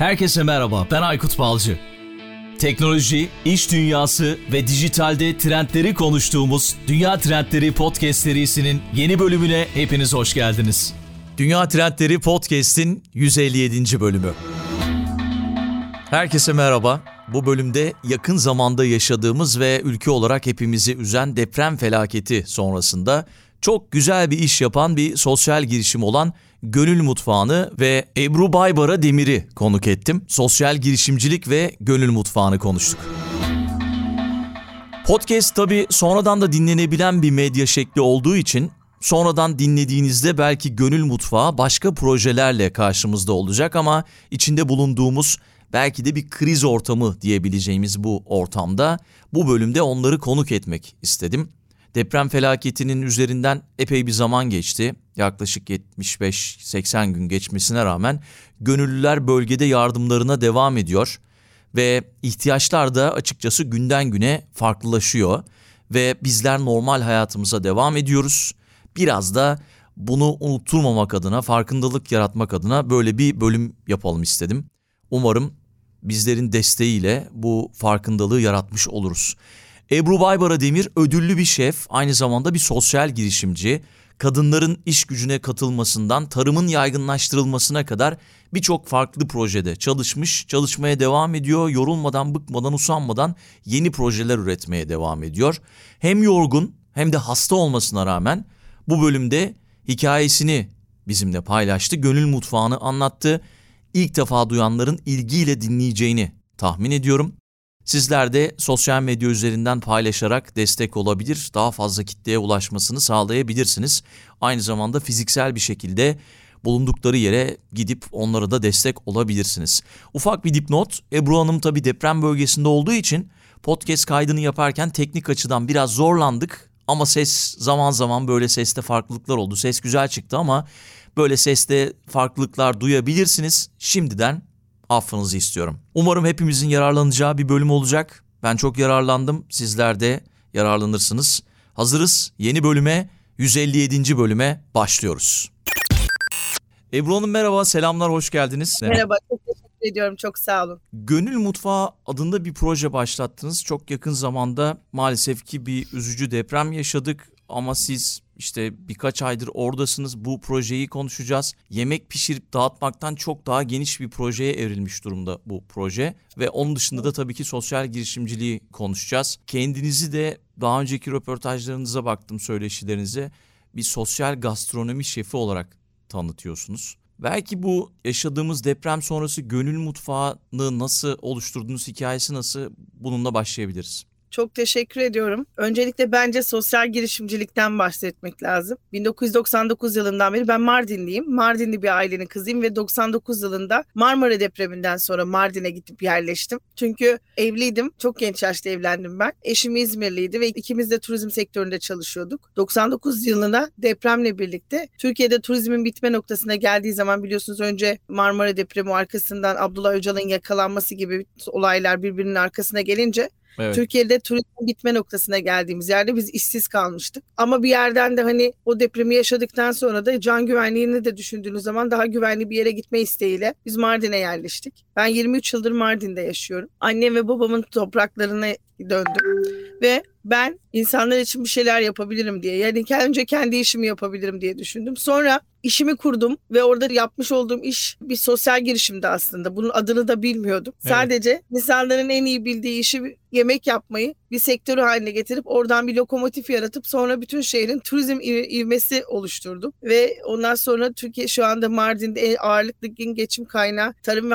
Herkese merhaba, ben Aykut Balcı. Teknoloji, iş dünyası ve dijitalde trendleri konuştuğumuz Dünya Trendleri Podcast serisinin yeni bölümüne hepiniz hoş geldiniz. Dünya Trendleri Podcast'in 157. bölümü. Herkese merhaba. Bu bölümde yakın zamanda yaşadığımız ve ülke olarak hepimizi üzen deprem felaketi sonrasında çok güzel bir iş yapan bir sosyal girişim olan Gönül Mutfağı'nı ve Ebru Baybara Demir'i konuk ettim. Sosyal girişimcilik ve Gönül Mutfağı'nı konuştuk. Podcast tabi sonradan da dinlenebilen bir medya şekli olduğu için sonradan dinlediğinizde belki Gönül Mutfağı başka projelerle karşımızda olacak ama içinde bulunduğumuz belki de bir kriz ortamı diyebileceğimiz bu ortamda bu bölümde onları konuk etmek istedim. Deprem felaketinin üzerinden epey bir zaman geçti. Yaklaşık 75-80 gün geçmesine rağmen gönüllüler bölgede yardımlarına devam ediyor ve ihtiyaçlar da açıkçası günden güne farklılaşıyor ve bizler normal hayatımıza devam ediyoruz. Biraz da bunu unutturmamak adına, farkındalık yaratmak adına böyle bir bölüm yapalım istedim. Umarım bizlerin desteğiyle bu farkındalığı yaratmış oluruz. Ebru Baybara Demir ödüllü bir şef, aynı zamanda bir sosyal girişimci. Kadınların iş gücüne katılmasından tarımın yaygınlaştırılmasına kadar birçok farklı projede çalışmış, çalışmaya devam ediyor. Yorulmadan, bıkmadan, usanmadan yeni projeler üretmeye devam ediyor. Hem yorgun hem de hasta olmasına rağmen bu bölümde hikayesini bizimle paylaştı. Gönül mutfağını anlattı. İlk defa duyanların ilgiyle dinleyeceğini tahmin ediyorum. Sizler de sosyal medya üzerinden paylaşarak destek olabilir, daha fazla kitleye ulaşmasını sağlayabilirsiniz. Aynı zamanda fiziksel bir şekilde bulundukları yere gidip onlara da destek olabilirsiniz. Ufak bir dipnot, Ebru Hanım tabi deprem bölgesinde olduğu için podcast kaydını yaparken teknik açıdan biraz zorlandık. Ama ses zaman zaman böyle seste farklılıklar oldu. Ses güzel çıktı ama böyle seste farklılıklar duyabilirsiniz. Şimdiden affınızı istiyorum. Umarım hepimizin yararlanacağı bir bölüm olacak. Ben çok yararlandım. Sizler de yararlanırsınız. Hazırız. Yeni bölüme 157. bölüme başlıyoruz. Ebru Hanım merhaba, selamlar, hoş geldiniz. Merhaba, çok teşekkür ediyorum, çok sağ olun. Gönül Mutfağı adında bir proje başlattınız. Çok yakın zamanda maalesef ki bir üzücü deprem yaşadık ama siz işte birkaç aydır oradasınız. Bu projeyi konuşacağız. Yemek pişirip dağıtmaktan çok daha geniş bir projeye evrilmiş durumda bu proje. Ve onun dışında da tabii ki sosyal girişimciliği konuşacağız. Kendinizi de daha önceki röportajlarınıza baktım söyleşilerinize. Bir sosyal gastronomi şefi olarak tanıtıyorsunuz. Belki bu yaşadığımız deprem sonrası gönül mutfağını nasıl oluşturduğunuz hikayesi nasıl bununla başlayabiliriz. Çok teşekkür ediyorum. Öncelikle bence sosyal girişimcilikten bahsetmek lazım. 1999 yılından beri ben Mardinliyim. Mardinli bir ailenin kızıyım ve 99 yılında Marmara depreminden sonra Mardin'e gidip yerleştim. Çünkü evliydim. Çok genç yaşta evlendim ben. Eşim İzmirliydi ve ikimiz de turizm sektöründe çalışıyorduk. 99 yılında depremle birlikte Türkiye'de turizmin bitme noktasına geldiği zaman biliyorsunuz önce Marmara depremi arkasından Abdullah Öcalan'ın yakalanması gibi olaylar birbirinin arkasına gelince Evet. Türkiye'de turizm bitme noktasına geldiğimiz yerde biz işsiz kalmıştık. Ama bir yerden de hani o depremi yaşadıktan sonra da can güvenliğini de düşündüğünüz zaman daha güvenli bir yere gitme isteğiyle biz Mardin'e yerleştik. Ben 23 yıldır Mardin'de yaşıyorum. Annem ve babamın topraklarına döndüm. Ve ben insanlar için bir şeyler yapabilirim diye. Yani önce kendi işimi yapabilirim diye düşündüm. Sonra işimi kurdum ve orada yapmış olduğum iş bir sosyal girişimdi aslında. Bunun adını da bilmiyordum. Evet. Sadece insanların en iyi bildiği işi yemek yapmayı bir sektörü haline getirip oradan bir lokomotif yaratıp sonra bütün şehrin turizm ivmesi oluşturdum. Ve ondan sonra Türkiye şu anda Mardin'de ağırlıklı geçim kaynağı tarım ve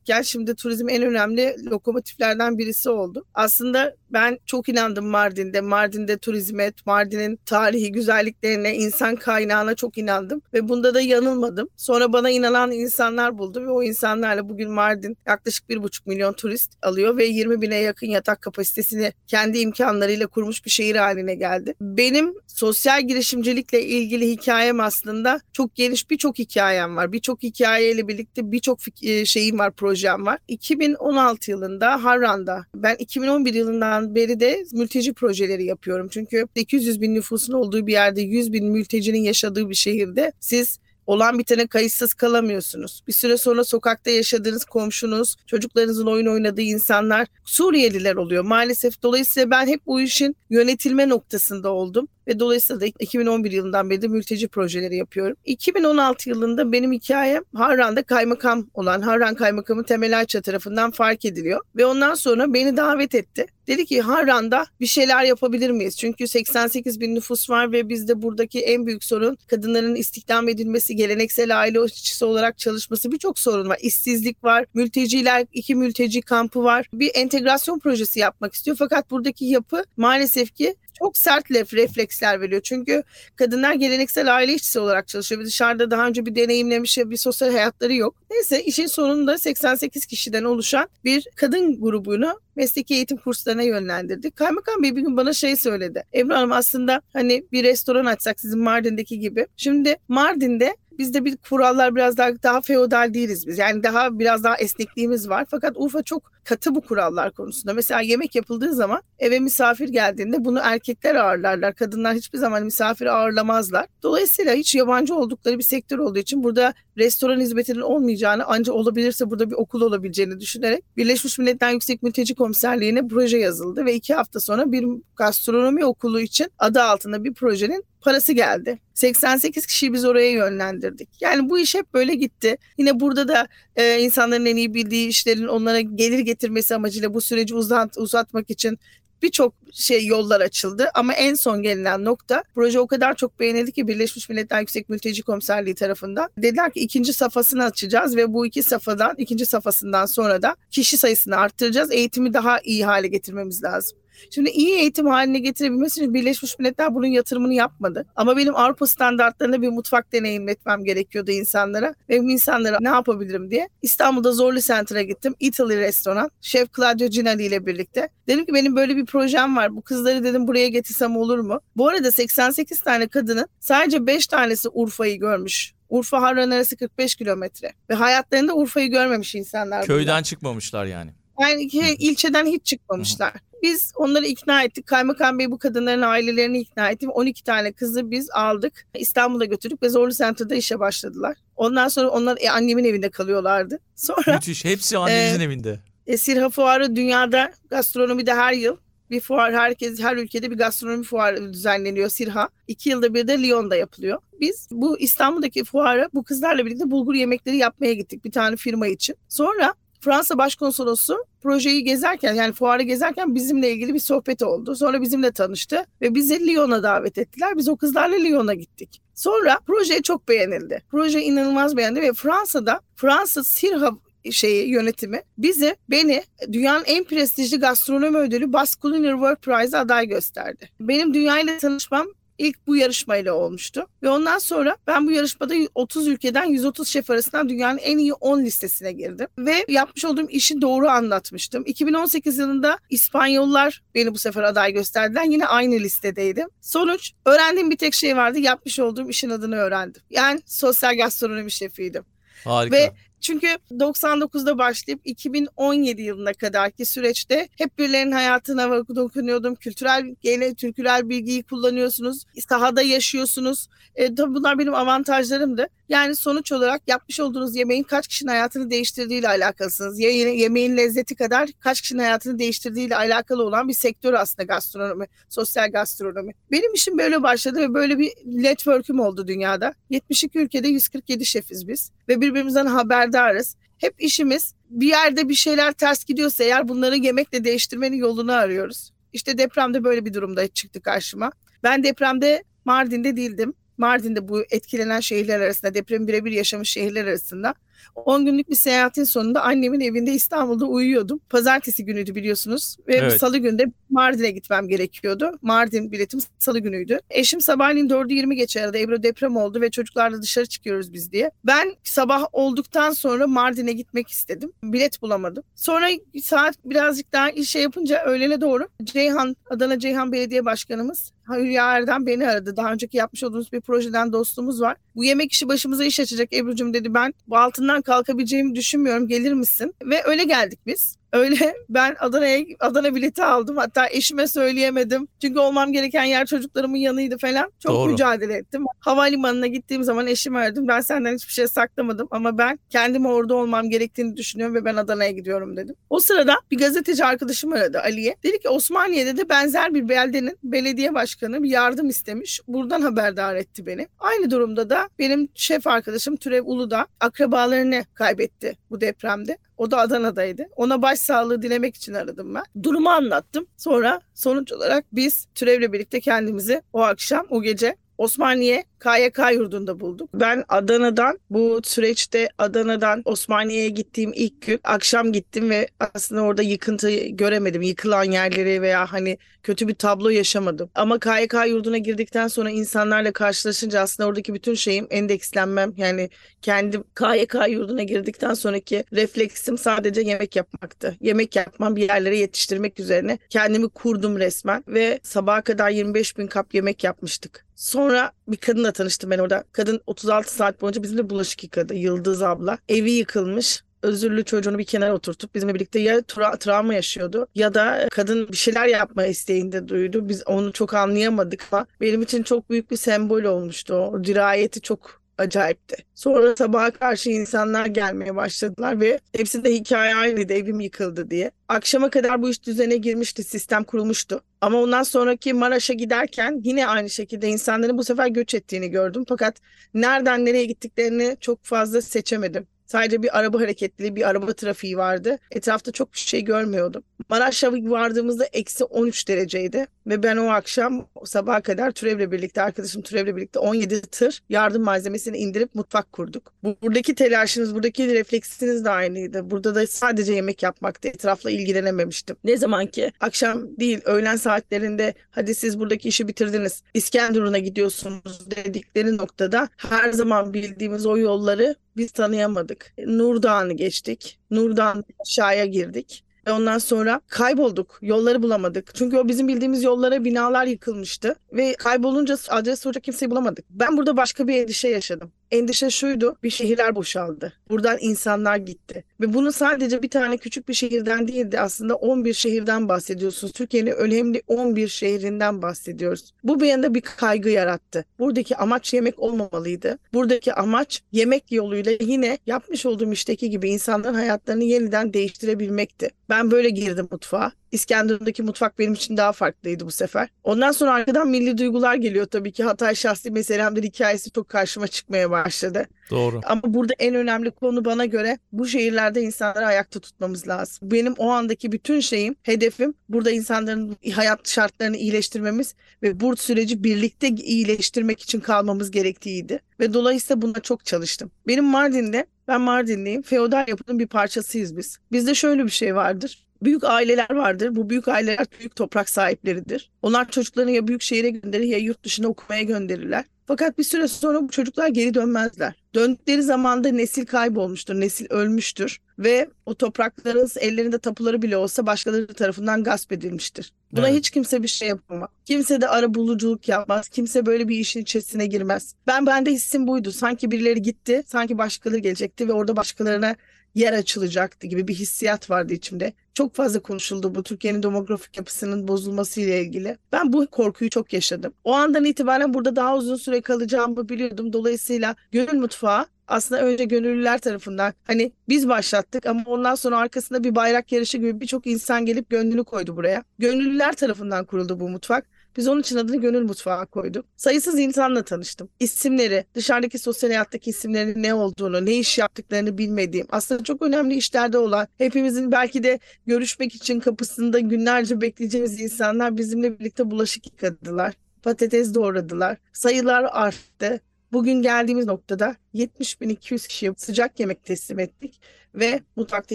hayvancılıkken şimdi turizm en önemli lokomotiflerden birisi oldu. Aslında ben çok inandım Mardin'de. Mardin'de turizme, Mardin'in tarihi güzelliklerine, insan kaynağına çok inandım. Ve bunda da yanılmadım. Sonra bana inanan insanlar buldum ve o insanlarla bugün Mardin yaklaşık bir buçuk milyon turist alıyor ve 20 bine yakın yatak kapasitesini kendi imkanlarıyla kurmuş bir şehir haline geldi. Benim sosyal girişimcilikle ilgili hikayem aslında çok geniş birçok hikayem var. Birçok hikayeyle birlikte birçok e, şeyim var, projem var. 2016 yılında Harran'da ben 2011 yılından beri de mülteci projeleri yapıyorum. Çünkü 800 bin nüfusun olduğu bir yerde 100 bin mültecinin yaşadığı bir şehirde siz Olan bitene kayıtsız kalamıyorsunuz. Bir süre sonra sokakta yaşadığınız komşunuz, çocuklarınızın oyun oynadığı insanlar Suriyeliler oluyor maalesef. Dolayısıyla ben hep bu işin yönetilme noktasında oldum ve dolayısıyla da 2011 yılından beri de mülteci projeleri yapıyorum. 2016 yılında benim hikayem Harran'da kaymakam olan Harran Kaymakamı Temel Ayça tarafından fark ediliyor ve ondan sonra beni davet etti. Dedi ki Harran'da bir şeyler yapabilir miyiz? Çünkü 88 bin nüfus var ve bizde buradaki en büyük sorun kadınların istihdam edilmesi, geleneksel aile işçisi olarak çalışması birçok sorun var. İşsizlik var, mülteciler, iki mülteci kampı var. Bir entegrasyon projesi yapmak istiyor fakat buradaki yapı maalesef ki çok sert refleksler veriyor. Çünkü kadınlar geleneksel aile işçisi olarak çalışıyor. Dışarıda daha önce bir deneyimlemiş bir sosyal hayatları yok. Neyse işin sonunda 88 kişiden oluşan bir kadın grubunu mesleki eğitim kurslarına yönlendirdik. Kaymakam Bey bir gün bana şey söyledi. Ebru Hanım aslında hani bir restoran açsak sizin Mardin'deki gibi. Şimdi Mardin'de Bizde bir kurallar biraz daha daha feodal değiliz biz. Yani daha biraz daha esnekliğimiz var. Fakat Urfa çok katı bu kurallar konusunda. Mesela yemek yapıldığı zaman eve misafir geldiğinde bunu erkekler ağırlarlar. Kadınlar hiçbir zaman misafir ağırlamazlar. Dolayısıyla hiç yabancı oldukları bir sektör olduğu için burada restoran hizmetinin olmayacağını ancak olabilirse burada bir okul olabileceğini düşünerek Birleşmiş Milletler Yüksek Mülteci Komiserliği'ne proje yazıldı ve iki hafta sonra bir gastronomi okulu için adı altında bir projenin parası geldi. 88 kişiyi biz oraya yönlendirdik. Yani bu iş hep böyle gitti. Yine burada da e, insanların en iyi bildiği işlerin onlara gelir getirmesi amacıyla bu süreci uzat, uzatmak için birçok şey yollar açıldı ama en son gelinen nokta proje o kadar çok beğenildi ki Birleşmiş Milletler Yüksek Mülteci Komiserliği tarafından dediler ki ikinci safhasını açacağız ve bu iki safhadan ikinci safhasından sonra da kişi sayısını arttıracağız. Eğitimi daha iyi hale getirmemiz lazım. Şimdi iyi eğitim haline getirebilmesi için Birleşmiş Milletler bunun yatırımını yapmadı. Ama benim Avrupa standartlarında bir mutfak deneyimletmem gerekiyordu insanlara. Ve insanlara ne yapabilirim diye. İstanbul'da Zorlu Center'a gittim. Italy restoran. Şef Claudio Ginali ile birlikte. Dedim ki benim böyle bir projem var. Bu kızları dedim buraya getirsem olur mu? Bu arada 88 tane kadının sadece 5 tanesi Urfa'yı görmüş. Urfa Harran arası 45 kilometre. Ve hayatlarında Urfa'yı görmemiş insanlar. Köyden bunlar. çıkmamışlar yani. Yani ilçeden hiç çıkmamışlar. Biz onları ikna ettik. Kaymakam Bey bu kadınların ailelerini ikna etti. 12 tane kızı biz aldık. İstanbul'a götürdük ve Zorlu Center'da işe başladılar. Ondan sonra onlar e, annemin evinde kalıyorlardı. Sonra Müthiş. Hepsi annenizin e, evinde. E, Sirha Fuarı dünyada gastronomide her yıl bir fuar herkes her ülkede bir gastronomi fuarı düzenleniyor Sirha. İki yılda bir de Lyon'da yapılıyor. Biz bu İstanbul'daki fuara bu kızlarla birlikte bulgur yemekleri yapmaya gittik bir tane firma için. Sonra Fransa Başkonsolosu projeyi gezerken yani fuarı gezerken bizimle ilgili bir sohbet oldu. Sonra bizimle tanıştı ve bizi Lyon'a davet ettiler. Biz o kızlarla Lyon'a gittik. Sonra proje çok beğenildi. Proje inanılmaz beğendi ve Fransa'da Fransa Sirha şeyi yönetimi bizi beni dünyanın en prestijli gastronomi ödülü Bas Culinary World Prize aday gösterdi. Benim dünyayla tanışmam ilk bu yarışmayla olmuştu. Ve ondan sonra ben bu yarışmada 30 ülkeden 130 şef arasından dünyanın en iyi 10 listesine girdim. Ve yapmış olduğum işi doğru anlatmıştım. 2018 yılında İspanyollar beni bu sefer aday gösterdiler. Yine aynı listedeydim. Sonuç öğrendiğim bir tek şey vardı. Yapmış olduğum işin adını öğrendim. Yani sosyal gastronomi şefiydim. Harika. Ve çünkü 99'da başlayıp 2017 yılına kadarki süreçte hep birilerinin hayatına dokunuyordum. Kültürel, gene türküler bilgiyi kullanıyorsunuz. Sahada yaşıyorsunuz. E, tabii bunlar benim avantajlarımdı. Yani sonuç olarak yapmış olduğunuz yemeğin kaç kişinin hayatını değiştirdiğiyle alakalısınız. Ya yemeğin lezzeti kadar kaç kişinin hayatını değiştirdiğiyle alakalı olan bir sektör aslında gastronomi, sosyal gastronomi. Benim işim böyle başladı ve böyle bir network'üm oldu dünyada. 72 ülkede 147 şefiz biz ve birbirimizden haberdarız. Hep işimiz bir yerde bir şeyler ters gidiyorsa eğer bunları yemekle değiştirmenin yolunu arıyoruz. İşte depremde böyle bir durumda çıktı karşıma. Ben depremde Mardin'de değildim. Mardin'de bu etkilenen şehirler arasında depremi birebir yaşamış şehirler arasında 10 günlük bir seyahatin sonunda annemin evinde İstanbul'da uyuyordum. Pazartesi günüydü biliyorsunuz ve evet. salı günde Mardin'e gitmem gerekiyordu. Mardin biletim salı günüydü. Eşim sabahleyin 4'ü 20 geçe aradı. Ebru deprem oldu ve çocuklarla dışarı çıkıyoruz biz diye. Ben sabah olduktan sonra Mardin'e gitmek istedim. Bilet bulamadım. Sonra saat birazcık daha işe yapınca öğlene doğru Ceyhan, Adana Ceyhan Belediye Başkanımız Hülya Erdem beni aradı. Daha önceki yapmış olduğumuz bir projeden dostumuz var. Bu yemek işi başımıza iş açacak Ebru'cum dedi. Ben bu altından kalkabileceğimi düşünmüyorum. Gelir misin? Ve öyle geldik biz. Öyle ben Adana'ya Adana bileti aldım. Hatta eşime söyleyemedim. Çünkü olmam gereken yer çocuklarımın yanıydı falan. Çok Doğru. mücadele ettim. Havalimanına gittiğim zaman eşimi aradım. Ben senden hiçbir şey saklamadım ama ben kendim orada olmam gerektiğini düşünüyorum ve ben Adana'ya gidiyorum dedim. O sırada bir gazeteci arkadaşım aradı Ali'ye. Dedi ki Osmaniye'de de benzer bir beldenin belediye başkanı bir yardım istemiş. Buradan haberdar etti beni. Aynı durumda da benim şef arkadaşım Türev Uludağ akrabalarını kaybetti bu depremde. O da Adana'daydı. Ona başsağlığı dilemek için aradım ben. Durumu anlattım. Sonra sonuç olarak biz Türev'le birlikte kendimizi o akşam, o gece Osmaniye KYK yurdunda bulduk. Ben Adana'dan bu süreçte Adana'dan Osmaniye'ye gittiğim ilk gün akşam gittim ve aslında orada yıkıntı göremedim. Yıkılan yerleri veya hani kötü bir tablo yaşamadım. Ama KYK yurduna girdikten sonra insanlarla karşılaşınca aslında oradaki bütün şeyim endekslenmem yani kendim KYK yurduna girdikten sonraki refleksim sadece yemek yapmaktı. Yemek yapmam bir yerlere yetiştirmek üzerine kendimi kurdum resmen ve sabaha kadar 25 bin kap yemek yapmıştık. Sonra bir kadınla tanıştım ben orada. Kadın 36 saat boyunca bizimle bulaşık yıkadı. Yıldız abla. Evi yıkılmış özürlü çocuğunu bir kenara oturtup bizimle birlikte ya tra- travma yaşıyordu ya da kadın bir şeyler yapma isteğinde duydu. Biz onu çok anlayamadık ama benim için çok büyük bir sembol olmuştu o. dirayeti çok acayipti. Sonra sabaha karşı insanlar gelmeye başladılar ve hepsi de hikaye aynıydı evim yıkıldı diye. Akşama kadar bu iş düzene girmişti, sistem kurulmuştu. Ama ondan sonraki Maraş'a giderken yine aynı şekilde insanların bu sefer göç ettiğini gördüm. Fakat nereden nereye gittiklerini çok fazla seçemedim. Sadece bir araba hareketliliği, bir araba trafiği vardı. Etrafta çok bir şey görmüyordum. Maraş'a vardığımızda eksi 13 dereceydi. Ve ben o akşam sabaha kadar Türev'le birlikte, arkadaşım Türev'le birlikte 17 tır yardım malzemesini indirip mutfak kurduk. Bu- Buradaki telaşınız, buradaki refleksiniz de aynıydı. Burada da sadece yemek yapmaktı. Etrafla ilgilenememiştim. Ne zaman ki akşam değil, öğlen saatlerinde hadi siz buradaki işi bitirdiniz, İskenderun'a gidiyorsunuz dedikleri noktada her zaman bildiğimiz o yolları biz tanıyamadık. Nur Dağı'nı geçtik. Nur Dağı'nın aşağıya girdik. Ondan sonra kaybolduk. Yolları bulamadık. Çünkü o bizim bildiğimiz yollara binalar yıkılmıştı. Ve kaybolunca adres soracak kimseyi bulamadık. Ben burada başka bir endişe yaşadım. Endişe şuydu. Bir şehirler boşaldı. Buradan insanlar gitti. Ve bunu sadece bir tane küçük bir şehirden değil de aslında 11 şehirden bahsediyorsunuz. Türkiye'nin önemli 11 şehrinden bahsediyoruz. Bu bir yanda bir kaygı yarattı. Buradaki amaç yemek olmamalıydı. Buradaki amaç yemek yoluyla yine yapmış olduğum işteki gibi insanların hayatlarını yeniden değiştirebilmekti. Ben böyle girdim mutfağa. İskenderun'daki mutfak benim için daha farklıydı bu sefer. Ondan sonra arkadan milli duygular geliyor tabii ki. Hatay şahsi meselemdir hikayesi çok karşıma çıkmaya başladı. Doğru. Ama burada en önemli konu bana göre bu şehirlerde insanları ayakta tutmamız lazım. Benim o andaki bütün şeyim, hedefim burada insanların hayat şartlarını iyileştirmemiz ve bu süreci birlikte iyileştirmek için kalmamız gerektiğiydi. Ve dolayısıyla buna çok çalıştım. Benim Mardin'de, ben Mardinliyim, feodal yapının bir parçasıyız biz. Bizde şöyle bir şey vardır. Büyük aileler vardır. Bu büyük aileler büyük toprak sahipleridir. Onlar çocuklarını ya büyük şehire gönderir ya yurt dışına okumaya gönderirler. Fakat bir süre sonra bu çocuklar geri dönmezler. Döndükleri zaman da nesil kaybolmuştur, nesil ölmüştür ve o toprakların ellerinde tapuları bile olsa başkaları tarafından gasp edilmiştir. Buna Evet. hiç kimse bir şey yapamaz. Kimse de ara buluculuk yapmaz. Kimse böyle bir işin içerisine girmez. Ben bende hissim buydu. Sanki birileri gitti, sanki başkaları gelecekti ve orada başkalarına yer açılacaktı gibi bir hissiyat vardı içimde. Çok fazla konuşuldu bu Türkiye'nin demografik yapısının bozulması ile ilgili. Ben bu korkuyu çok yaşadım. O andan itibaren burada daha uzun süre kalacağımı biliyordum. Dolayısıyla Gönül Mutfağı aslında önce gönüllüler tarafından hani biz başlattık ama ondan sonra arkasında bir bayrak yarışı gibi birçok insan gelip gönlünü koydu buraya. Gönüllüler tarafından kuruldu bu mutfak. Biz onun için adını Gönül Mutfağı koyduk. Sayısız insanla tanıştım. İsimleri, dışarıdaki sosyal hayattaki isimlerinin ne olduğunu, ne iş yaptıklarını bilmediğim, aslında çok önemli işlerde olan, hepimizin belki de görüşmek için kapısında günlerce bekleyeceğimiz insanlar bizimle birlikte bulaşık yıkadılar. Patates doğradılar. Sayılar arttı. Bugün geldiğimiz noktada 70.200 kişiye sıcak yemek teslim ettik ve mutfakta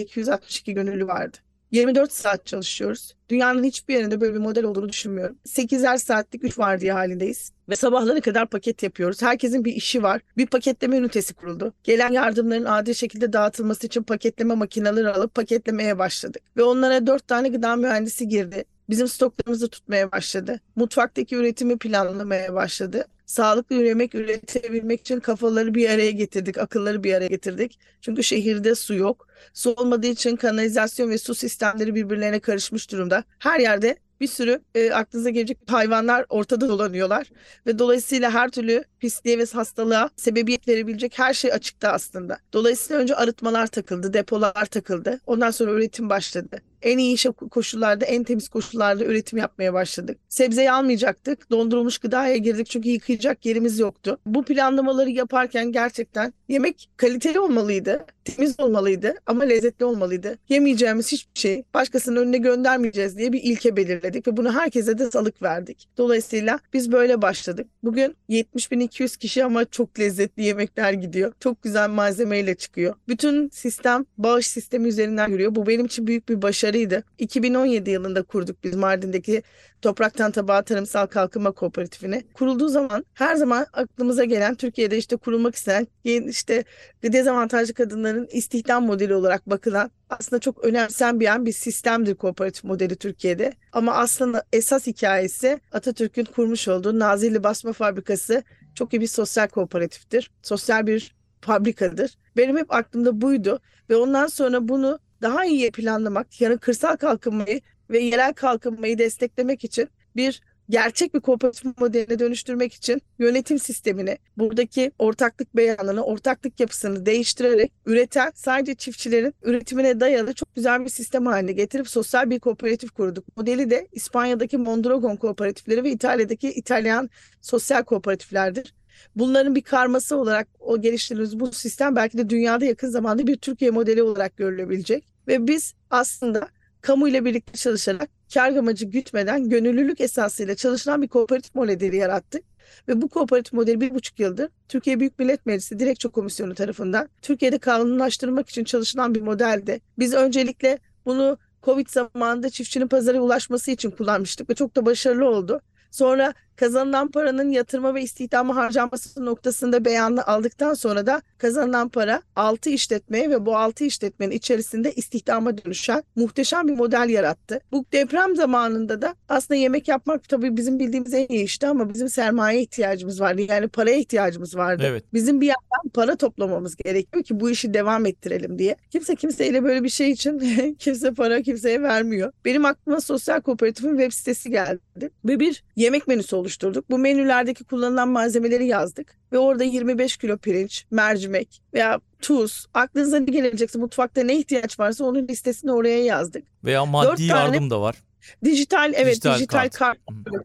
262 gönüllü vardı. 24 saat çalışıyoruz. Dünyanın hiçbir yerinde böyle bir model olduğunu düşünmüyorum. 8'er saatlik 3 vardiya halindeyiz. Ve sabahlara kadar paket yapıyoruz. Herkesin bir işi var. Bir paketleme ünitesi kuruldu. Gelen yardımların adil şekilde dağıtılması için paketleme makineleri alıp paketlemeye başladık. Ve onlara 4 tane gıda mühendisi girdi. Bizim stoklarımızı tutmaya başladı. Mutfaktaki üretimi planlamaya başladı. Sağlıklı yemek üretebilmek için kafaları bir araya getirdik, akılları bir araya getirdik. Çünkü şehirde su yok. Su olmadığı için kanalizasyon ve su sistemleri birbirlerine karışmış durumda. Her yerde bir sürü e, aklınıza gelecek hayvanlar ortada dolanıyorlar ve dolayısıyla her türlü pisliğe ve hastalığa sebebiyet verebilecek her şey açıkta aslında. Dolayısıyla önce arıtmalar takıldı, depolar takıldı. Ondan sonra üretim başladı. En iyi koşullarda, en temiz koşullarda üretim yapmaya başladık. Sebzeyi almayacaktık. Dondurulmuş gıdaya girdik çünkü yıkayacak yerimiz yoktu. Bu planlamaları yaparken gerçekten yemek kaliteli olmalıydı, temiz olmalıydı ama lezzetli olmalıydı. Yemeyeceğimiz hiçbir şey başkasının önüne göndermeyeceğiz diye bir ilke belirledik ve bunu herkese de salık verdik. Dolayısıyla biz böyle başladık. Bugün 70.200 kişi ama çok lezzetli yemekler gidiyor. Çok güzel malzemeyle çıkıyor. Bütün sistem bağış sistemi üzerinden yürüyor. Bu benim için büyük bir başarıydı. 2017 yılında kurduk biz Mardin'deki Topraktan Tabağa Tarımsal Kalkınma Kooperatifini. Kurulduğu zaman her zaman aklımıza gelen Türkiye'de işte kurulmak isteyen işte dezavantajlı kadınların istihdam modeli olarak bakılan aslında çok önemsenmeyen bir sistemdir kooperatif modeli Türkiye'de. Ama aslında esas hikayesi Atatürk'ün kurmuş olduğu Nazilli Basma Fabrikası çok iyi bir sosyal kooperatiftir. Sosyal bir fabrikadır. Benim hep aklımda buydu ve ondan sonra bunu daha iyi planlamak, yani kırsal kalkınmayı ve yerel kalkınmayı desteklemek için bir gerçek bir kooperatif modeline dönüştürmek için yönetim sistemini, buradaki ortaklık beyanını, ortaklık yapısını değiştirerek üreten sadece çiftçilerin üretimine dayalı çok güzel bir sistem haline getirip sosyal bir kooperatif kurduk. Modeli de İspanya'daki Mondragon kooperatifleri ve İtalya'daki İtalyan sosyal kooperatiflerdir. Bunların bir karması olarak o geliştirdiğimiz bu sistem belki de dünyada yakın zamanda bir Türkiye modeli olarak görülebilecek. Ve biz aslında kamu ile birlikte çalışarak kar amacı gütmeden gönüllülük esasıyla çalışılan bir kooperatif modeli yarattık. Ve bu kooperatif modeli bir buçuk yıldır Türkiye Büyük Millet Meclisi Dilekçe Komisyonu tarafından Türkiye'de kanunlaştırmak için çalışılan bir modeldi. Biz öncelikle bunu Covid zamanında çiftçinin pazara ulaşması için kullanmıştık ve çok da başarılı oldu. Sonra kazanılan paranın yatırma ve istihdama harcanması noktasında beyanını aldıktan sonra da kazanılan para 6 işletmeye ve bu 6 işletmenin içerisinde istihdama dönüşen muhteşem bir model yarattı. Bu deprem zamanında da aslında yemek yapmak tabii bizim bildiğimiz en iyi işte ama bizim sermaye ihtiyacımız vardı. Yani paraya ihtiyacımız vardı. Evet. Bizim bir yandan para toplamamız gerekiyor ki bu işi devam ettirelim diye. Kimse kimseyle böyle bir şey için kimse para kimseye vermiyor. Benim aklıma sosyal kooperatifin web sitesi geldi ve bir yemek menüsü oluşturduk. Bu menülerdeki kullanılan malzemeleri yazdık ve orada 25 kilo pirinç, mercimek veya tuz, aklınıza ne gelecekse mutfakta ne ihtiyaç varsa onun listesini oraya yazdık. Veya maddi yardım da var. Dijital evet dijital, dijital kart. kart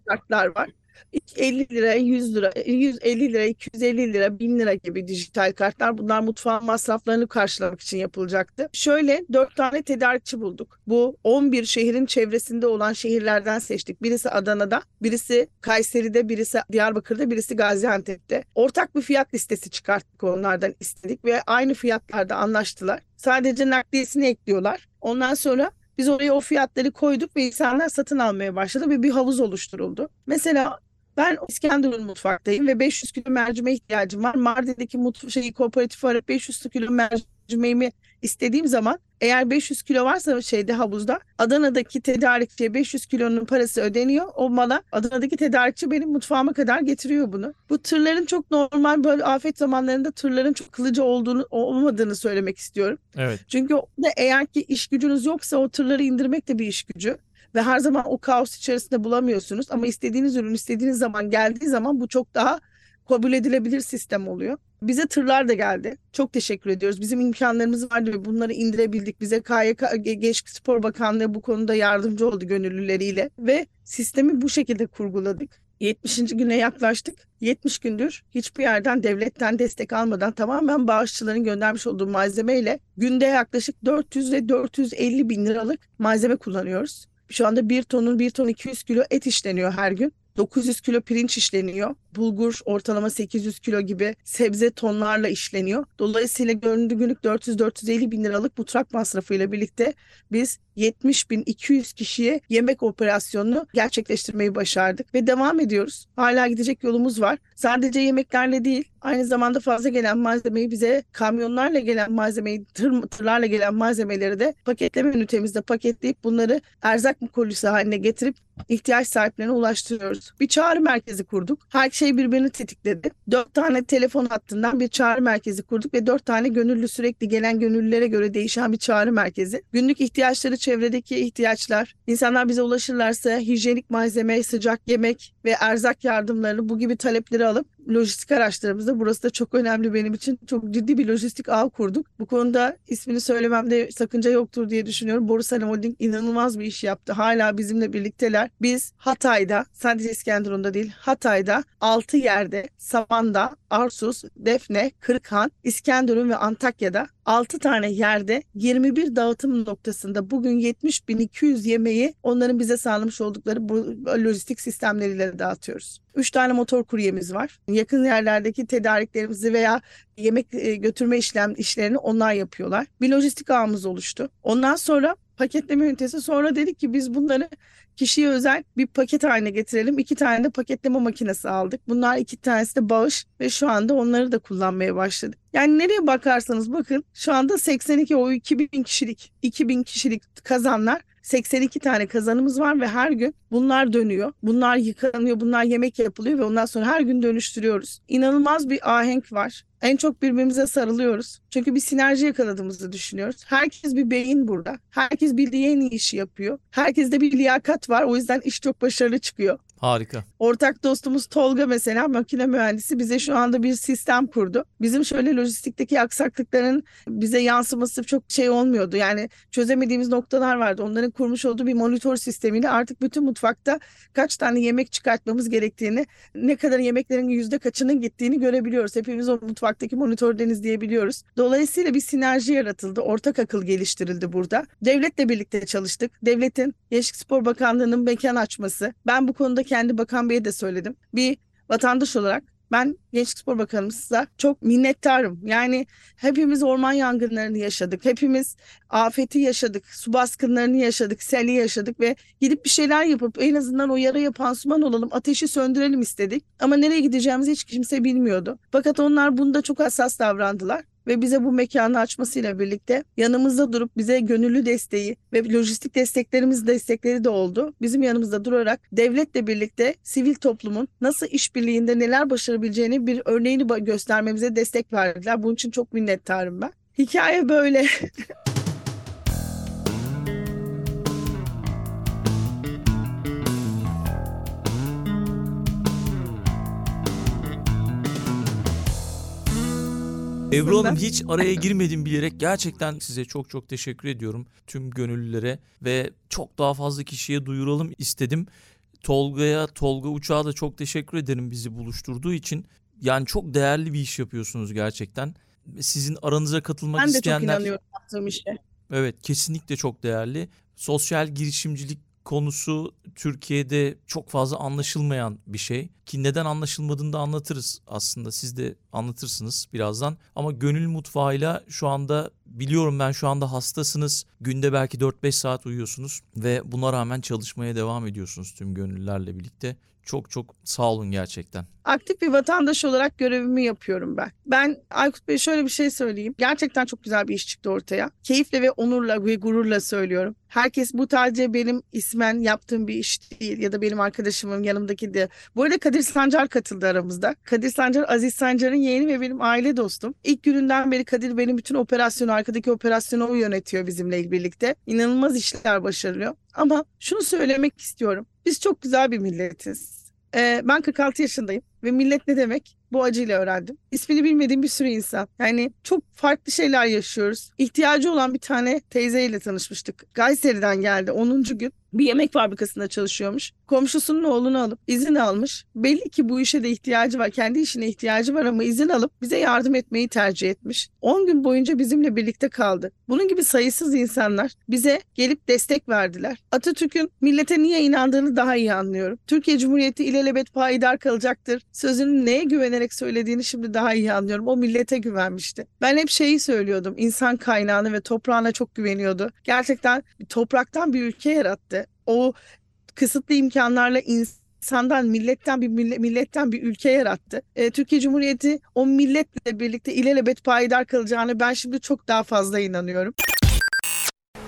kartlar var. 50 lira, 100 lira, 150 lira, 250 lira, 1000 lira gibi dijital kartlar bunlar mutfağın masraflarını karşılamak için yapılacaktı. Şöyle 4 tane tedarikçi bulduk. Bu 11 şehrin çevresinde olan şehirlerden seçtik. Birisi Adana'da, birisi Kayseri'de, birisi Diyarbakır'da, birisi Gaziantep'te. Ortak bir fiyat listesi çıkarttık onlardan istedik ve aynı fiyatlarda anlaştılar. Sadece nakliyesini ekliyorlar. Ondan sonra biz oraya o fiyatları koyduk ve insanlar satın almaya başladı ve bir havuz oluşturuldu. Mesela ben İskenderun mutfaktayım ve 500 kilo mercimeğe ihtiyacım var. Mardin'deki mutf şeyi kooperatif arayıp 500 kilo mercimeğimi istediğim zaman eğer 500 kilo varsa şeyde havuzda Adana'daki tedarikçiye 500 kilonun parası ödeniyor. O bana Adana'daki tedarikçi benim mutfağıma kadar getiriyor bunu. Bu tırların çok normal böyle afet zamanlarında tırların çok kılıcı olduğunu olmadığını söylemek istiyorum. Evet. Çünkü da eğer ki iş gücünüz yoksa o tırları indirmek de bir iş gücü ve her zaman o kaos içerisinde bulamıyorsunuz ama istediğiniz ürün istediğiniz zaman geldiği zaman bu çok daha kabul edilebilir sistem oluyor. Bize tırlar da geldi. Çok teşekkür ediyoruz. Bizim imkanlarımız vardı ve bunları indirebildik. Bize KYK Gençlik Spor Bakanlığı bu konuda yardımcı oldu gönüllüleriyle ve sistemi bu şekilde kurguladık. 70. güne yaklaştık. 70 gündür hiçbir yerden devletten destek almadan tamamen bağışçıların göndermiş olduğu malzemeyle günde yaklaşık 400 ve 450 bin liralık malzeme kullanıyoruz. Şu anda bir tonun bir ton 200 kilo et işleniyor her gün. 900 kilo pirinç işleniyor. Bulgur ortalama 800 kilo gibi sebze tonlarla işleniyor. Dolayısıyla göründüğü günlük 400-450 bin liralık mutfak masrafıyla birlikte biz 70 bin 200 kişiye yemek operasyonunu gerçekleştirmeyi başardık ve devam ediyoruz. Hala gidecek yolumuz var. Sadece yemeklerle değil Aynı zamanda fazla gelen malzemeyi bize kamyonlarla gelen malzemeyi, tır, tırlarla gelen malzemeleri de paketleme ünitemizde paketleyip bunları erzak kolisi haline getirip ihtiyaç sahiplerine ulaştırıyoruz. Bir çağrı merkezi kurduk. Her şey birbirini tetikledi. Dört tane telefon hattından bir çağrı merkezi kurduk ve dört tane gönüllü sürekli gelen gönüllülere göre değişen bir çağrı merkezi. Günlük ihtiyaçları, çevredeki ihtiyaçlar, insanlar bize ulaşırlarsa hijyenik malzeme, sıcak yemek ve erzak yardımlarını bu gibi talepleri alıp lojistik araçlarımızda burası da çok önemli benim için. Çok ciddi bir lojistik ağ kurduk. Bu konuda ismini söylememde sakınca yoktur diye düşünüyorum. Borusan Holding inanılmaz bir iş yaptı. Hala bizimle birlikteler. Biz Hatay'da, sadece İskenderun'da değil, Hatay'da 6 yerde, Saman'da, Arsus, Defne, Kırıkhan, İskenderun ve Antakya'da 6 tane yerde 21 dağıtım noktasında bugün 70.200 yemeği onların bize sağlamış oldukları bu lojistik sistemleriyle dağıtıyoruz. 3 tane motor kuryemiz var. Yakın yerlerdeki tedariklerimizi veya yemek götürme işlem işlerini onlar yapıyorlar. Bir lojistik ağımız oluştu. Ondan sonra paketleme ünitesi sonra dedik ki biz bunları kişiye özel bir paket haline getirelim. İki tane de paketleme makinesi aldık. Bunlar iki tanesi de bağış ve şu anda onları da kullanmaya başladık. Yani nereye bakarsanız bakın şu anda 82 o 2000 kişilik 2000 kişilik kazanlar 82 tane kazanımız var ve her gün bunlar dönüyor. Bunlar yıkanıyor, bunlar yemek yapılıyor ve ondan sonra her gün dönüştürüyoruz. İnanılmaz bir ahenk var. En çok birbirimize sarılıyoruz. Çünkü bir sinerji yakaladığımızı düşünüyoruz. Herkes bir beyin burada. Herkes bildiği en iyi işi yapıyor. Herkeste bir liyakat var. O yüzden iş çok başarılı çıkıyor. Harika. Ortak dostumuz Tolga mesela makine mühendisi bize şu anda bir sistem kurdu. Bizim şöyle lojistikteki aksaklıkların bize yansıması çok şey olmuyordu. Yani çözemediğimiz noktalar vardı. Onların kurmuş olduğu bir monitör sistemiyle artık bütün mutfakta kaç tane yemek çıkartmamız gerektiğini, ne kadar yemeklerin yüzde kaçının gittiğini görebiliyoruz. Hepimiz o mutfaktaki monitörden izleyebiliyoruz. Dolayısıyla bir sinerji yaratıldı. Ortak akıl geliştirildi burada. Devletle birlikte çalıştık. Devletin Gençlik Spor Bakanlığı'nın mekan açması. Ben bu konuda kendi bakan beye de söyledim. Bir vatandaş olarak ben Gençlik Spor Bakanımıza çok minnettarım. Yani hepimiz orman yangınlarını yaşadık. Hepimiz afeti yaşadık. Su baskınlarını yaşadık. Seli yaşadık ve gidip bir şeyler yapıp en azından o yaraya pansuman olalım. Ateşi söndürelim istedik. Ama nereye gideceğimizi hiç kimse bilmiyordu. Fakat onlar bunda çok hassas davrandılar ve bize bu mekanı açmasıyla birlikte yanımızda durup bize gönüllü desteği ve lojistik desteklerimiz destekleri de oldu. Bizim yanımızda durarak devletle birlikte sivil toplumun nasıl işbirliğinde neler başarabileceğini bir örneğini göstermemize destek verdiler. Bunun için çok minnettarım ben. Hikaye böyle. Ebru Hanım hiç araya girmedim bilerek gerçekten size çok çok teşekkür ediyorum tüm gönüllülere ve çok daha fazla kişiye duyuralım istedim. Tolga'ya, Tolga Uçak'a da çok teşekkür ederim bizi buluşturduğu için. Yani çok değerli bir iş yapıyorsunuz gerçekten. Sizin aranıza katılmak ben isteyenler... Ben de çok inanıyorum yaptığım işe. Evet kesinlikle çok değerli. Sosyal girişimcilik konusu Türkiye'de çok fazla anlaşılmayan bir şey. Ki neden anlaşılmadığını da anlatırız aslında. Siz de anlatırsınız birazdan. Ama gönül mutfağıyla şu anda biliyorum ben şu anda hastasınız. Günde belki 4-5 saat uyuyorsunuz ve buna rağmen çalışmaya devam ediyorsunuz tüm gönüllülerle birlikte. Çok çok sağ olun gerçekten. Aktif bir vatandaş olarak görevimi yapıyorum ben. Ben Aykut Bey şöyle bir şey söyleyeyim. Gerçekten çok güzel bir iş çıktı ortaya. Keyifle ve onurla ve gururla söylüyorum. Herkes bu sadece benim ismen yaptığım bir iş değil ya da benim arkadaşımın yanımdaki de. Bu arada Kadir Sancar katıldı aramızda. Kadir Sancar Aziz Sancar'ın yeğeni ve benim aile dostum. İlk gününden beri Kadir benim bütün operasyonu, arkadaki operasyonu o yönetiyor bizimle birlikte. İnanılmaz işler başarılıyor. Ama şunu söylemek istiyorum. Biz çok güzel bir milletiz. Ee, ben 46 yaşındayım ve millet ne demek? Bu acıyla öğrendim. İsmini bilmediğim bir sürü insan. Yani çok farklı şeyler yaşıyoruz. İhtiyacı olan bir tane teyzeyle tanışmıştık. Kayseri'den geldi 10. gün. Bir yemek fabrikasında çalışıyormuş. Komşusunun oğlunu alıp izin almış. Belli ki bu işe de ihtiyacı var. Kendi işine ihtiyacı var ama izin alıp bize yardım etmeyi tercih etmiş. 10 gün boyunca bizimle birlikte kaldı. Bunun gibi sayısız insanlar bize gelip destek verdiler. Atatürk'ün millete niye inandığını daha iyi anlıyorum. Türkiye Cumhuriyeti ilelebet payidar kalacaktır. Sözünü neye güvenerek söylediğini şimdi daha iyi anlıyorum. O millete güvenmişti. Ben hep şeyi söylüyordum. İnsan kaynağını ve toprağına çok güveniyordu. Gerçekten topraktan bir ülke yarattı o kısıtlı imkanlarla insandan, milletten bir mille- milletten bir ülke yarattı. E, Türkiye Cumhuriyeti o milletle birlikte ilelebet payidar kalacağını ben şimdi çok daha fazla inanıyorum.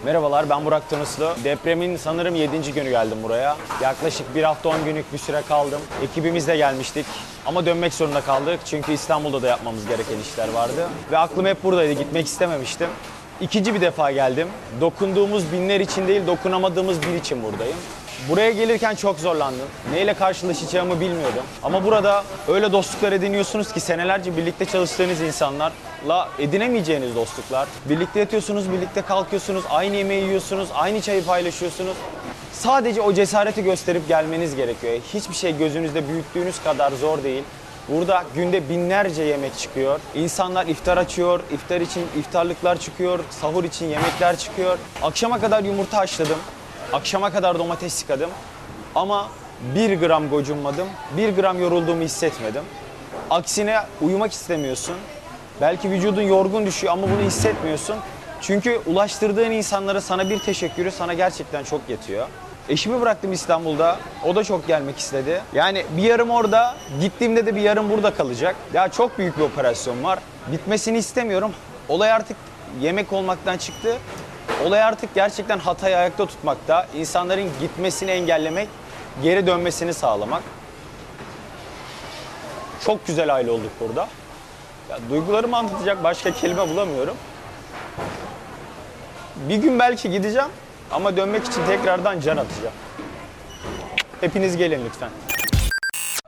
Merhabalar ben Burak Tanıslı. Depremin sanırım 7. günü geldim buraya. Yaklaşık bir hafta 10 günlük bir süre kaldım. Ekibimizle gelmiştik ama dönmek zorunda kaldık çünkü İstanbul'da da yapmamız gereken işler vardı. Ve aklım hep buradaydı gitmek istememiştim. İkinci bir defa geldim. Dokunduğumuz binler için değil dokunamadığımız bir için buradayım. Buraya gelirken çok zorlandım. Neyle karşılaşacağımı bilmiyordum. Ama burada öyle dostluklar ediniyorsunuz ki senelerce birlikte çalıştığınız insanlarla edinemeyeceğiniz dostluklar. Birlikte yatıyorsunuz, birlikte kalkıyorsunuz, aynı yemeği yiyorsunuz, aynı çayı paylaşıyorsunuz. Sadece o cesareti gösterip gelmeniz gerekiyor. Hiçbir şey gözünüzde büyüttüğünüz kadar zor değil. Burada günde binlerce yemek çıkıyor. İnsanlar iftar açıyor, iftar için iftarlıklar çıkıyor, sahur için yemekler çıkıyor. Akşama kadar yumurta haşladım. Akşama kadar domates yıkadım. Ama bir gram gocunmadım, bir gram yorulduğumu hissetmedim. Aksine uyumak istemiyorsun. Belki vücudun yorgun düşüyor ama bunu hissetmiyorsun. Çünkü ulaştırdığın insanlara sana bir teşekkürü sana gerçekten çok yetiyor. Eşimi bıraktım İstanbul'da. O da çok gelmek istedi. Yani bir yarım orada, gittiğimde de bir yarım burada kalacak. Ya çok büyük bir operasyon var. Bitmesini istemiyorum. Olay artık yemek olmaktan çıktı. Olay artık gerçekten Hatay'ı ayakta tutmakta. İnsanların gitmesini engellemek, geri dönmesini sağlamak. Çok güzel aile olduk burada. Ya, duygularımı anlatacak başka kelime bulamıyorum. Bir gün belki gideceğim ama dönmek için tekrardan can atacağım. Hepiniz gelin lütfen.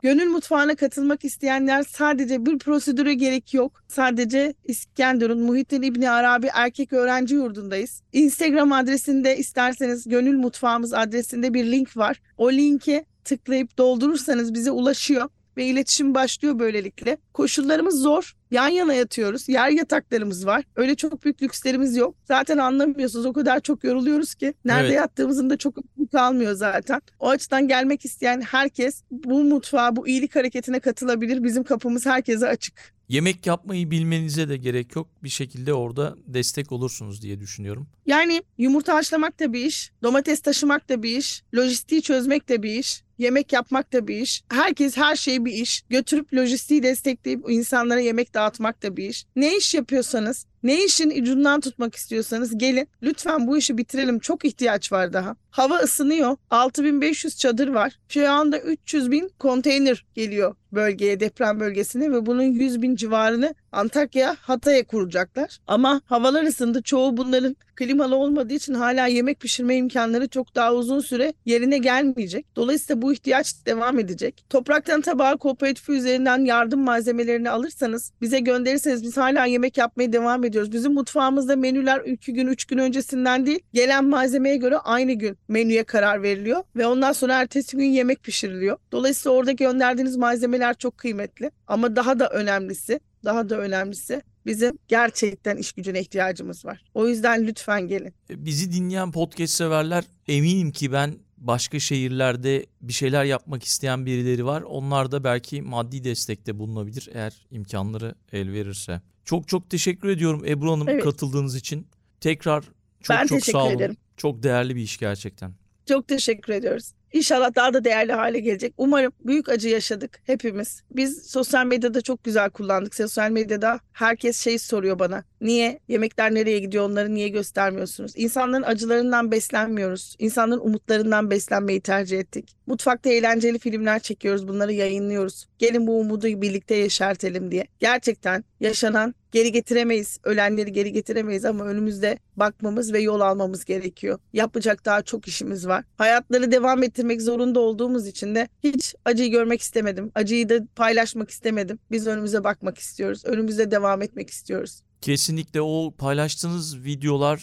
Gönül mutfağına katılmak isteyenler sadece bir prosedüre gerek yok. Sadece İskenderun Muhittin İbni Arabi Erkek Öğrenci Yurdu'ndayız. Instagram adresinde isterseniz Gönül Mutfağımız adresinde bir link var. O linki tıklayıp doldurursanız bize ulaşıyor ve iletişim başlıyor böylelikle. Koşullarımız zor. Yan yana yatıyoruz. Yer yataklarımız var. Öyle çok büyük lükslerimiz yok. Zaten anlamıyorsunuz. O kadar çok yoruluyoruz ki. Nerede Evet. yattığımızın da çok kalmıyor zaten. O açıdan gelmek isteyen herkes bu mutfağa, bu iyilik hareketine katılabilir. Bizim kapımız herkese açık. Yemek yapmayı bilmenize de gerek yok. Bir şekilde orada destek olursunuz diye düşünüyorum. Yani yumurta haşlamak da bir iş, domates taşımak da bir iş, lojistiği çözmek de bir iş, yemek yapmak da bir iş. Herkes her şey bir iş. Götürüp lojistiği destekleyip insanlara yemek dağıtmak da bir iş. Ne iş yapıyorsanız, ne işin ucundan tutmak istiyorsanız gelin. Lütfen bu işi bitirelim. Çok ihtiyaç var daha. Hava ısınıyor. 6500 çadır var. Şu anda 300 bin konteyner geliyor bölgeye, deprem bölgesine ve bunun 100 bin civarını Antakya, Hatay'a kuracaklar. Ama havalar ısındı. Çoğu bunların klimalı olmadığı için hala yemek pişirme imkanları çok daha uzun süre yerine gelmeyecek. Dolayısıyla bu ihtiyaç devam edecek. Topraktan Tabağı Kooperatifi üzerinden yardım malzemelerini alırsanız, bize gönderirseniz biz hala yemek yapmaya devam ediyoruz. Bizim mutfağımızda menüler 2 gün, 3 gün öncesinden değil, gelen malzemeye göre aynı gün menüye karar veriliyor ve ondan sonra ertesi gün yemek pişiriliyor. Dolayısıyla orada gönderdiğiniz malzemeler çok kıymetli. Ama daha da önemlisi, daha da önemlisi bizim gerçekten iş gücüne ihtiyacımız var. O yüzden lütfen gelin. E, Bizi dinleyen podcast severler eminim ki ben başka şehirlerde bir şeyler yapmak isteyen birileri var. Onlar da belki maddi destekte bulunabilir eğer imkanları el verirse. Çok çok teşekkür ediyorum Ebru Hanım Evet. katıldığınız için. Tekrar çok Ben çok sağ olun. ederim. Çok değerli bir iş gerçekten. Çok teşekkür ediyoruz. İnşallah daha da değerli hale gelecek. Umarım büyük acı yaşadık hepimiz. Biz sosyal medyada çok güzel kullandık. Sosyal medyada herkes şey soruyor bana. Niye? Yemekler nereye gidiyor? Onları niye göstermiyorsunuz? İnsanların acılarından beslenmiyoruz. İnsanların umutlarından beslenmeyi tercih ettik. Mutfakta eğlenceli filmler çekiyoruz. Bunları yayınlıyoruz. Gelin bu umudu birlikte yeşertelim diye. Gerçekten yaşanan geri getiremeyiz. Ölenleri geri getiremeyiz ama önümüzde bakmamız ve yol almamız gerekiyor. Yapacak daha çok işimiz var. Hayatları devam ettirmek zorunda olduğumuz için de hiç acıyı görmek istemedim. Acıyı da paylaşmak istemedim. Biz önümüze bakmak istiyoruz. Önümüzde devam etmek istiyoruz. Kesinlikle o paylaştığınız videolar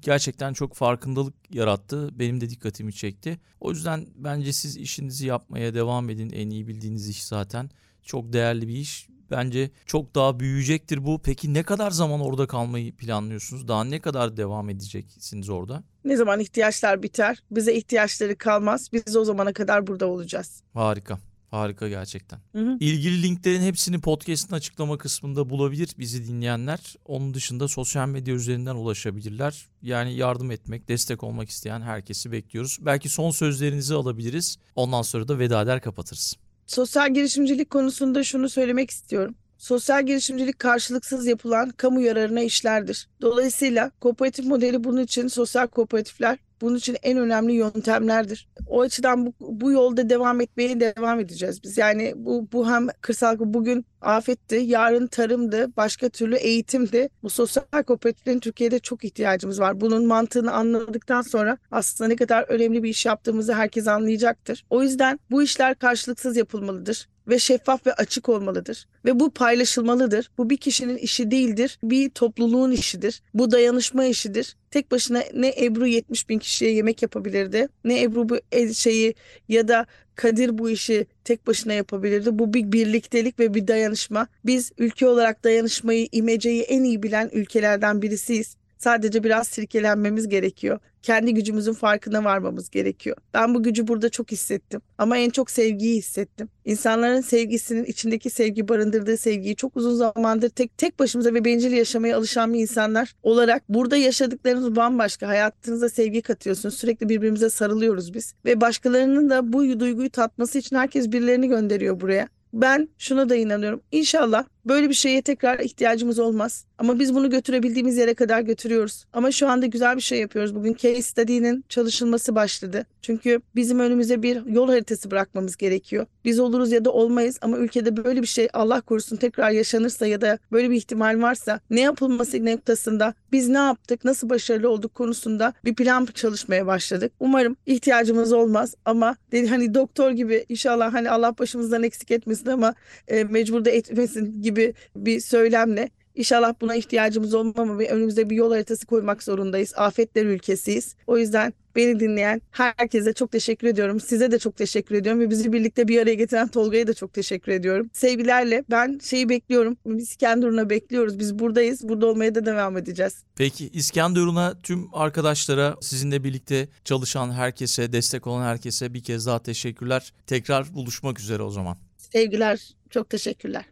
gerçekten çok farkındalık yarattı. Benim de dikkatimi çekti. O yüzden bence siz işinizi yapmaya devam edin. En iyi bildiğiniz iş zaten. Çok değerli bir iş. Bence çok daha büyüyecektir bu. Peki ne kadar zaman orada kalmayı planlıyorsunuz? Daha ne kadar devam edeceksiniz orada? Ne zaman ihtiyaçlar biter, bize ihtiyaçları kalmaz. Biz o zamana kadar burada olacağız. Harika. Harika gerçekten. Hı hı. İlgili linklerin hepsini podcast'ın açıklama kısmında bulabilir bizi dinleyenler. Onun dışında sosyal medya üzerinden ulaşabilirler. Yani yardım etmek, destek olmak isteyen herkesi bekliyoruz. Belki son sözlerinizi alabiliriz. Ondan sonra da veda eder kapatırız. Sosyal girişimcilik konusunda şunu söylemek istiyorum. Sosyal girişimcilik karşılıksız yapılan kamu yararına işlerdir. Dolayısıyla kooperatif modeli bunun için sosyal kooperatifler bunun için en önemli yöntemlerdir. O açıdan bu, bu yolda devam etmeye devam edeceğiz biz. Yani bu, bu hem kırsal bugün afetti, yarın tarımdı, başka türlü eğitimdi. Bu sosyal kooperatiflerin Türkiye'de çok ihtiyacımız var. Bunun mantığını anladıktan sonra aslında ne kadar önemli bir iş yaptığımızı herkes anlayacaktır. O yüzden bu işler karşılıksız yapılmalıdır ve şeffaf ve açık olmalıdır. Ve bu paylaşılmalıdır. Bu bir kişinin işi değildir, bir topluluğun işidir. Bu dayanışma işidir. Tek başına ne Ebru 70 bin kişiye yemek yapabilirdi, ne Ebru bu şeyi ya da Kadir bu işi tek başına yapabilirdi. Bu bir birliktelik ve bir dayanışma. Biz ülke olarak dayanışmayı, imeceyi en iyi bilen ülkelerden birisiyiz. Sadece biraz sirkelenmemiz gerekiyor. Kendi gücümüzün farkına varmamız gerekiyor. Ben bu gücü burada çok hissettim. Ama en çok sevgiyi hissettim. İnsanların sevgisinin içindeki sevgi barındırdığı sevgiyi çok uzun zamandır tek tek başımıza ve bencil yaşamaya alışan bir insanlar olarak burada yaşadıklarımız bambaşka. Hayatınıza sevgi katıyorsunuz. Sürekli birbirimize sarılıyoruz biz. Ve başkalarının da bu duyguyu tatması için herkes birilerini gönderiyor buraya. Ben şuna da inanıyorum. İnşallah böyle bir şeye tekrar ihtiyacımız olmaz. Ama biz bunu götürebildiğimiz yere kadar götürüyoruz. Ama şu anda güzel bir şey yapıyoruz. Bugün case study'nin çalışılması başladı. Çünkü bizim önümüze bir yol haritası bırakmamız gerekiyor. Biz oluruz ya da olmayız ama ülkede böyle bir şey Allah korusun tekrar yaşanırsa ya da böyle bir ihtimal varsa ne yapılması noktasında biz ne yaptık, nasıl başarılı olduk konusunda bir plan çalışmaya başladık. Umarım ihtiyacımız olmaz ama dedi hani doktor gibi inşallah hani Allah başımızdan eksik etmesin ama e, mecbur da etmesin gibi bir söylemle İnşallah buna ihtiyacımız olmama ve önümüze bir yol haritası koymak zorundayız. Afetler ülkesiyiz. O yüzden beni dinleyen herkese çok teşekkür ediyorum. Size de çok teşekkür ediyorum ve bizi birlikte bir araya getiren Tolga'ya da çok teşekkür ediyorum. Sevgilerle ben şeyi bekliyorum. Biz İskenderun'a bekliyoruz. Biz buradayız. Burada olmaya da devam edeceğiz. Peki İskenderun'a tüm arkadaşlara, sizinle birlikte çalışan herkese, destek olan herkese bir kez daha teşekkürler. Tekrar buluşmak üzere o zaman. Sevgiler. Çok teşekkürler.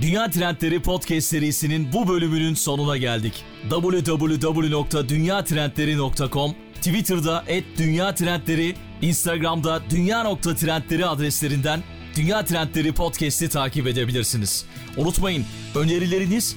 Dünya Trendleri Podcast serisinin bu bölümünün sonuna geldik. www.dünyatrendleri.com Twitter'da @dünyatrendleri, Instagram'da dünya.trendleri adreslerinden Dünya Trendleri Podcast'i takip edebilirsiniz. Unutmayın önerileriniz